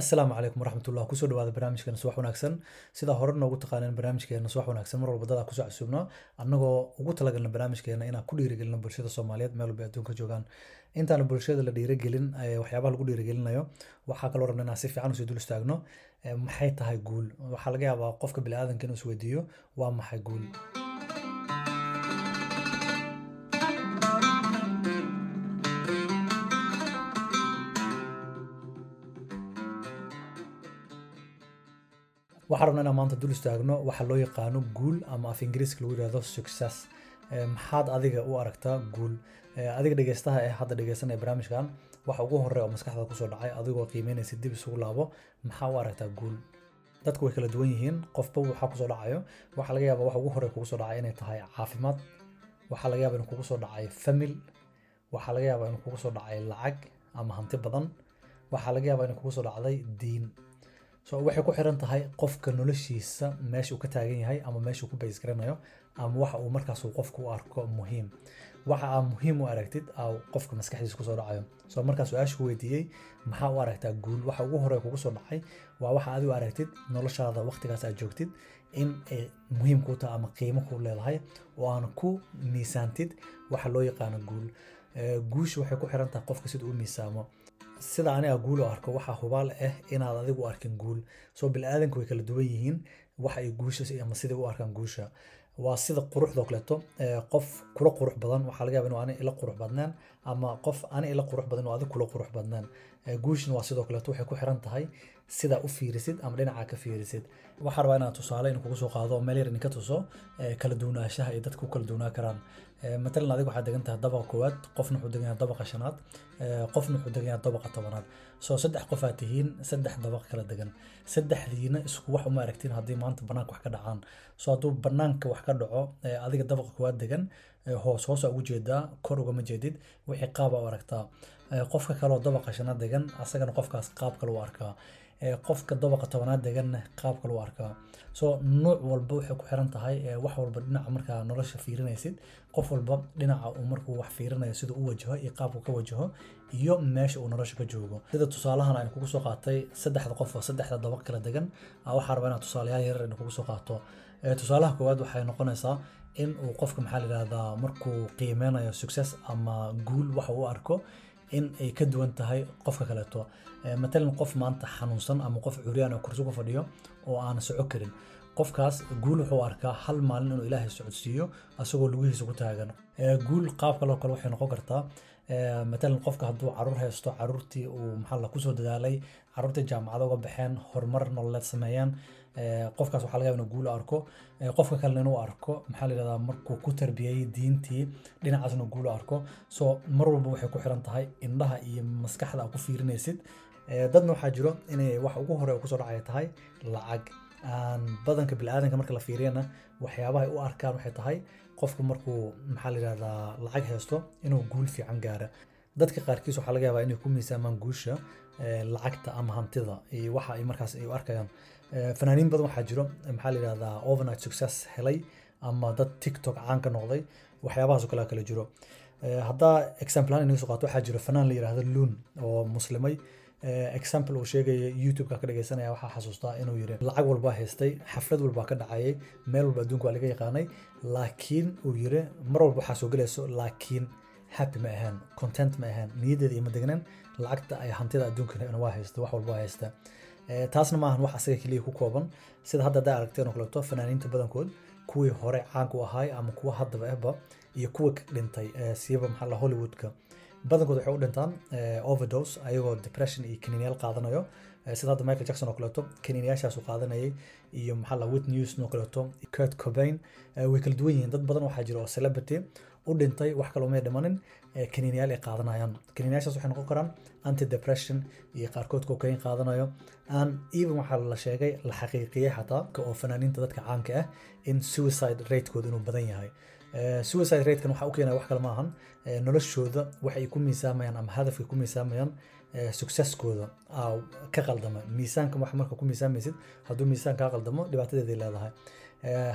asalaamu calaykum waraxmatullah ku soo dhawaada barnaamijkeena subax wanaagsan. Sidaa hore noogu taqaaneen barnaamijkeena subax wanaagsan mar walba dadaa ku soo casuubnaa annagoo ugu talagalna barnaamijkeena inaan ku dhiirigelino bulshada soomaaliyeed meel walba adduunka joogaan. Intaana bulshada la dhiirigelin waxyaabaha lagu dhiirigelinayo waxaa kaloo rabna inaan si fiican u sii dul istaagno. Maxay tahay guul? Waxaa laga yaabaa qofka biniaadanka inuu isweydiiyo waa maxay guul waxaan rabnaa inaan maanta dul istaagno waxa loo yaqaano guul ama af ingiriiska lagu yidhahdo success. Maxaad adiga u aragtaa guul? Adiga dhegeystaha ee hadda dhegeysanaya barnaamijkan waxa ugu horeya oo maskaxda ku soo dhacay adigoo qiimeynaysa dib isugu laabo maxaa u aragtaa guul? Dadku way kala duwan yihiin qofba waxaa ku soo dhacayo. Waxaa laga yaaba waxa ugu horeya kugu soo dhacay inay tahay caafimaad. Waxaa laga yaaba inuu kugu soo dhacay famil. Waxaa laga yaaba inuu kugu soo dhacay lacag ama hanti badan. Waxaa laga yaaba inuu kugu soo dhacday diin so waxay ku xiran tahay qofka noloshiisa meesha uu ka taagan yahay ama meesha ku bays ama waxa uu markaas qofku u arko muhiim. Waxa aa muhiim u aragtid aa qofka maskaxdiisa ku soo dhacayo. So markaa su'aasha ku weydiiyey maxaa u aragtaa guul? Waxa ugu horeya kugu soo dhacay waa waxa adigu aragtid noloshaada waqtigaas aad joogtid in ay muhiim kuu tahay ama qiimo kuu leedahay oo aan ku miisaantid waxa loo yaqaano guul. Guusha waxay ku xiran tahay qofka sida u miisaamo sida aniga guul arko waxaa hubaal ah inaad adigu arkin guul. Soo biniaadanka way kala duwan yihiin waxa ay guusha ama siday u arkaan guusha. Waa sida quruxdoo kaleeto qof kula qurux badan waxaa laga yaba inuu ani ila qurux badnaan ama qof ani ila qurux badan inuu adig kula qurux badnaan. Guushina waa sidoo kaleeto waxay ku xiran tahay sidaa u fiirisid ama dhinacaa ka fiirisid. Waxaa rabaa inaad tusaale in kugu soo qaado meel yar idinka tuso kala duwanaanshaha ay dadka ku kala duwanaa karaan. Matalan adiga waxaad degan tahay dabaqa koowaad qofna wuxuu degan yahay dabaqa shanaad qofna wuxuu degan yahay dabaqa tobanaad. Soo saddex qof aad tihiin saddex dabaq kala degan. Saddexdiina isku wax uma aragtiin haddii maanta banaanka wax ka dhacaan. Soo hadduu banaanka wax ka dhaco adiga dabaqa koowaad degan hoos hoosa ugu jeedaa kor ugama jeedid wixii qaaba u aragtaa. Qofka kaleoo dabaqa shanaad degan asagana qofkaas qaab kale u arkaa qofka dabaqa tobanaad deganna qaab kale u arkaa soo nuuc walba waxay ku xiran tahay wax walba dhinaca markaa nolosha fiirinaysid qof walba dhinaca uu markuu wax fiirinayo sida u wajaho iyo qaabku ka wajaho iyo meesha uu nolosha ka joogo. Sida tusaalahan aynu kugu soo qaatay saddexda qof oo saddexda dabaq kala degan waxaa rabaa inaad tusaalayaal yarar aynu kugu soo qaato. Tusaalaha koowaad waxay noqonaysaa in uu qofka maxaa la yidhahdaa markuu qiimeynayo success ama guul waxa uu arko in ay ka duwan tahay qofka kaleeto. Matalan qof maanta xanuunsan ama qof curyaan oo kursi ku fadhiyo oo aan soco karin qofkaas guul wuxuu arkaa hal maalin inuu ilaahay socodsiiyo asagoo lugihiisa ku taagan. Guul qaab kaloo kale waxay noqon kartaa matalan qofka hadduu carruur haysto caruurtii uu maxaa la ku soo dadaalay caruurtii jaamacada uga baxeen horumar nololeed sameeyaan qofkaas waxaa laga yaba inuu guul arko qofka kalena inuu arko maxaa la yidhahdaa markuu ku tarbiyey diintii dhinacaas inuu guul arko. So mar walba waxay ku xiran tahay indhaha iyo maskaxda aad ku fiirinaysid. Dadna waxaa jiro inay wax ugu hore ku soo dhacaya tahay lacag. Aan badanka biniaadanka marka la fiiriyana waxyaabaha ay u arkaan waxay tahay qofku markuu maxaa la yidhahdaa lacag haysto inuu guul fiican gaara dadka qaarkiis waxaa laga yaabaa inay ku miisaamaan guusha lacagta ama hantida. Iyo waxa ay markaas ay u arkayaan. Fanaaniin badan waxaa jiro maxaa la yidhahdaa overnight success helay ama dad tiktok caan noqday. Waxyaabahaas oo kale jiro. Haddaa example ahaan inaga soo qaato waxaa jiro fanaan la yidhahdo luun oo muslimay. Example uu sheegaya youtube-ka ka dhegeysanaya waxaa xasuustaa inuu yiri lacag walbaa haystay xaflad walbaa ka dhacayay meel walba adduunka waa laga yaqaanay. Laakiin uu yiri mar walba waxaa soo gelayso laakiin happy ma ahaan content ma ahaan niyaddeeda iyo ma degnaan lacagta ay hantida adduunkana waa haysta wax walba haysta. Taasna maahan wax asaga keliya ku kooban. Sida hadda haddaa aragteen oo kaleeto fanaaniinta badankood kuwii hore caanka u ahaay ama kuwa haddaba ahba iyo kuwa dhintay siiba maxaa hollywoodka. Badankood waxay u dhintaan overdose ayagoo depression iyo kaniiniyaal qaadanayo sida hadda michael jackson oo kaleeto kaniiniyaashaasu qaadanayay iyo maxaa la wit news oo kaleeto kurt cobain way kala duwan yihiin. Dad badan waxaa jira oo celebrity u dhintay wax kaloo may dhimanin kaniiniyaal ay qaadanayaan. Kaniiniyaashaas waxay noqon karaan anti depression iyo qaarkood cocaine qaadanayo. Aan even waxaa la sheegay la xaqiiqiyey xataa oo fanaaniinta dadka caanka ah in suicide ratekooda inuu badan yahay suicide ratekan waxaa u keenaya wax kale maahan noloshooda waxay ku miisaamayaan ama hadafkay ku miisaamayaan successkooda. Ka qaldama miisaanka wax marka ku miisaamaysid hadduu miisaan kaa qaldamo dhibaatadeeday leedahay.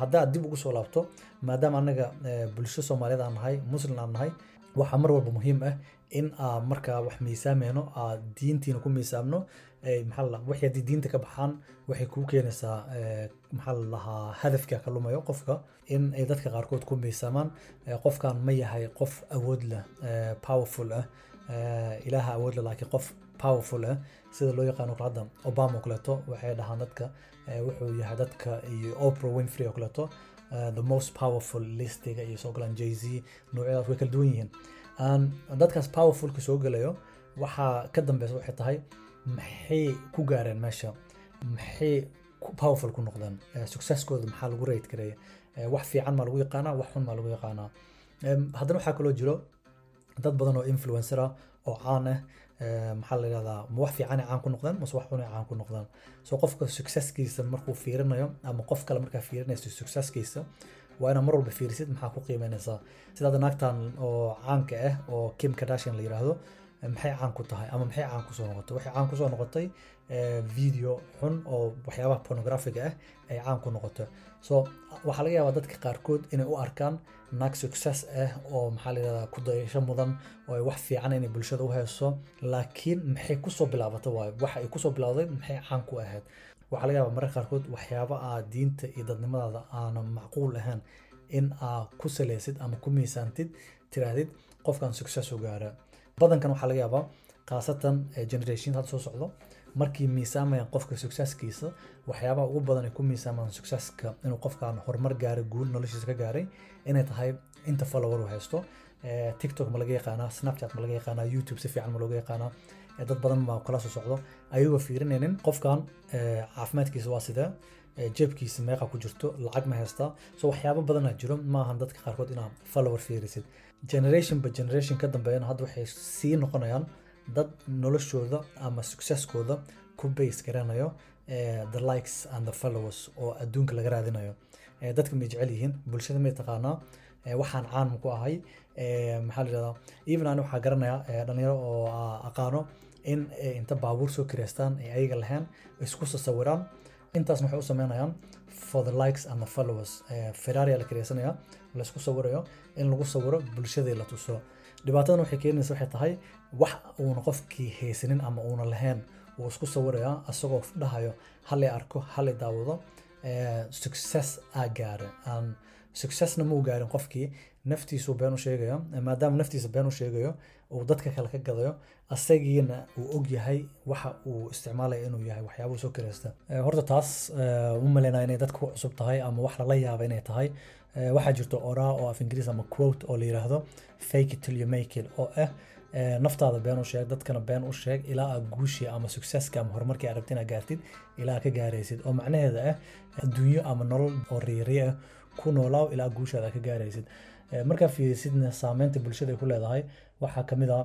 Haddaad dib ugu soo laabto maadaama anaga bulsho soomaaliyeed aan nahay muslim aan nahay waxaa mar walba muhiim ah in aa markaa wax miisaameyno aa diintiina ku miisaamno maxaa haddii diinta ka baxaan waxay kuu keenaysaa maxaa hadafka ka lumayo qofka in ay dadka qaarkood ku miisaamaan. Qofkan ma yahay qof awood leh eh, powerful ah ilaaha awood leh laakiin qof powerful ah. Sida loo yaqaano hadda obama oo kaleeto waxay dhahaan dadka wuxuu yahay dadka iyo oprah winfrey oo kaleeto eh, the most powerful listiga iyo soo galaan jay z noocyadaas way kala duwan yihiin. Dadkaas powerfulka soo gelayo waxaa ka dambeysa waxay tahay maxay ku gaareen meesha? Maxay powerful ku noqdeen Eh, successkooda maxaa lagu rate gareeya Eh, wax fiican maa lagu yaqaanaa? Wax xun maa lagu yaqaanaa? Haddana waxaa kaloo jiro dad badan oo influencer ah oo caan ah maxaa la yidhahdaa? Ma wax fiican ay caan ku noqdeen mase wax xun ay caan ku noqdeen so qofka successkiisa markuu fiirinayo ama qof kale markaa fiirinayso successkiisa waa inaa mar walba fiirisid maxaa ku qiimeynaysaa? Sida hadda naagtan oo caanka ah oo kim kardashian la yiraahdo eh, maxay caan ku tahay ama maxay caan ku soo noqotay? Waxay caan ku soo noqotay eh, video xun oo waxyaabaha pornographiga ah ay caan ku noqotay. So waxaa laga yaabaa dadka qaarkood inay u arkaan naag success ah oo maxaa la yidhahdaa ku dayasho mudan oo ay wax fiican inay bulshada u hayso. Laakiin maxay ku soo bilaabatay waayo? Waxa ay ku soo bilowday maxay caan ku ahayd? Waxaa laga yaabaa mararka qaarkood waxyaaba aa diinta iyo dadnimadaada aanan macquul ahayn in aa ku salaysid ama ku miisaantid tiraahdid qofkan success u gaara badankan waxaa laga yaabaa khaasatan eh, generation hadda soo socdo. Markii miisaamayaan qofka successkiisa waxyaabaha ugu badan ay ku miisaamaan successka inuu qofkan horumar gaaray guul noloshiisa ka gaaray inay tahay inta follower uu haysto Eh, tiktok ma laga yaqaanaa snapchat ma laga yaqaanaa youtube si fiican ma looga yaqaanaa Eh, dad badan baa kala soo socdo. Ayagoo fiirinaynin qofkan eh, caafimaadkiisa waa sidee jeebkiisa meeqa ku jirto lacag ma haystaa so waxyaabo badanaa jiro. Maahan dadka qaarkood inaa follower fiirisid. Generation by generation ka dambeeyana hadda waxay sii noqonayaan dad noloshooda ama successkooda ku base garanayo the likes and the followers oo adduunka laga raadinayo. Dadka may jecel yihiin bulshada may taqaanaa waxaan caan ku ahay maxaa la even ani waxaa garanaya eh, dhalinyaro oo aa aqaano in inta baabuur soo kireystaan ay ayaga lahayn isku sasawiraan. Intaasna waxay u sameynayaan? For the likes and the followers. Ferrari la kireysanaya la isku sawirayo in lagu sawiro bulshadii la tuso. Dhibaatadan waxay keenaysa waxay tahay wax uuna qofkii haysanin ama uuna lahayn wuu isku sawirayaa asagoo dhahayo halay arko halay daawado eh, success aa gaara Successna muu gaarin qofkii naftiisuu been u sheegaya maadaama naftiisa been u sheegayo uu dadka kale ka gadayo asagiina uu og yahay waxa uu isticmaalaya inuu yahay waxyaabuu soo kiraysta Eh, horta taas eh, u malaynaya inay dadka ku cusub tahay ama wax lala yaaba inay tahay. Eh, waxaa jirto oraa oo af ingiriis ama quote oo la yiraahdo fake it till you make it oo ah naftaada been u sheeg dadkana been u sheeg ilaa aad guushii ama successka ama horumarkii aad rabtid inaad gaartid ilaa aad ka gaaraysid. Oo macnaheeda ah adduunyo ama nolol oo riiri ah ku noolaaw ilaa guushaada aad ka gaaraysid. Eh, markaa fiirisidna saameynta bulshada ay ku leedahay waxaa ka mid ah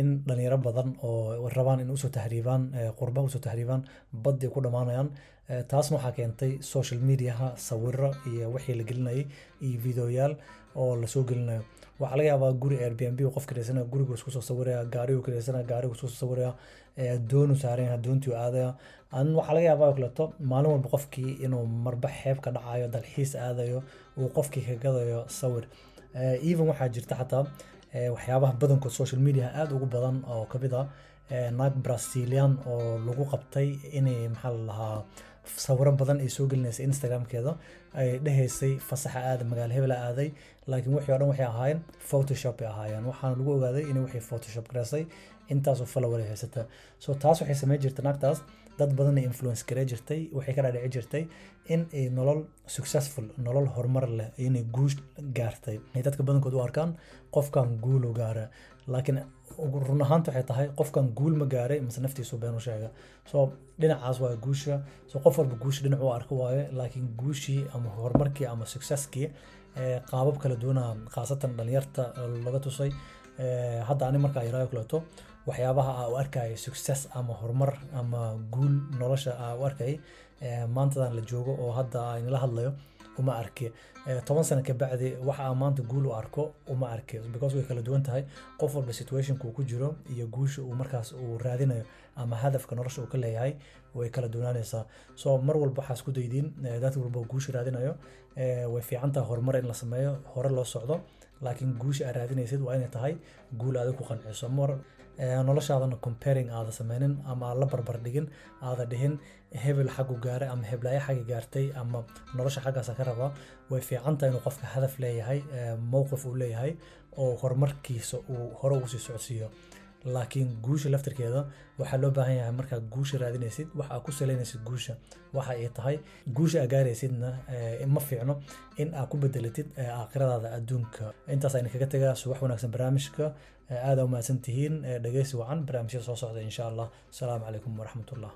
in dhalinyaro badan oo rabaan in u soo tahriibaan eh, qurba u soo tahriibaan baddi ku dhammaanayaan Eh, taasna waxaa keentay social mediaha sawiro iyo wixii la gelinayay iyo videoyaal oo la soo gelinayo. Waxaa laga yaabaa guri airbnb qof kireysanaya gurigu isku soo sawiraya gaarigu kireysanaya gaarigu isku soo sawiraya eh, doonu saaran yahay doontii aadaya. An waxaa laga yaabaa oo kaleeto maalin walba qofkii inuu marba xeeb ka dhacayo dalxiis aadayo uu qofkii ka gadayo sawir. Even waxaa jirta xataa waxyaabaha badankood social media aad ugu badan oo ka mid ah eh, naag brazilian oo lagu qabtay inay maxaa la sawiro badan ay soo gelinaysa instagramkeeda ay dhehaysay fasaxa aada magaalo hebela aaday laakiin wixii oo dhan waxay ahaayeen photoshop ay ahaayeen. Waxaana lagu ogaaday inay waxay photoshop gareysay intaasoo follower ay haysata. So taas waxay sameyn jirtay naagtaas dad badan ay influence garee jirtay waxay ka dhaadhici jirtay in ay nolol successful nolol horumar leh inay guush gaartay. Ay dadka badankood u arkaan qofkan guul u gaara. Laakiin run ahaanta waxay tahay qofkan guul ma gaaray mise naftiisu been u sheega. So dhinacaas waa guusha. So qof walba guusha dhinac u arko waaye laakiin guushii ama horumarkii ama successkii qaabab kala duwana khaasatan dhalinyarta laga tusay hadda ani markaa yaraayo kaleeto waxyaabaha aa u arkayay success ama horumar ama guul nolosha aa u arkayay eh, maantadan la joogo oo hadda aynala hadlayo uma arki Eh, toban sano kabacdi waxa aan maanta guul u arko uma arki because way kala duwan tahay qof walba situationka ku jiro iyo guusha uu markaas uu raadinayo ama hadafka nolosha uu ka leeyahay way kala duwanaanaysaa. So mar walba waxaa isku daydiin eh, dad walba guusha raadinayo eh, way fiican tahay horumar in la sameeyo hore loo socdo laakiin guusha aad raadinaysid waa inay tahay guul aad ku qanciso. Mar Eh, noloshaadana comparing aada sameynin ama la barbar dhigin aada dhihin hebel xaggu gaaray ama heblaayo xagga gaartay ama nolosha xaggaasa ka rabaa way fiican tahay inuu qofka hadaf leeyahay eh, mowqif uu leeyahay oo horumarkiisa uu hore ugu sii socodsiiyo laakiin guusha laftirkeeda waxaa loo baahan yahay markaa guusha raadinaysid waxa aad ku salaynaysid guusha. Waxa ay tahay guusha aa gaaraysidna ma fiicno in aad ku bedelatid aakhiradaada adduunka. Intaas ayna kaga tegaa subax wanaagsan barnaamijka Eh, aad aa u mahadsan tihiin dhegeysi wacan barnaamijyada soo socda insha allah asalaamu calaykum waraxmatullah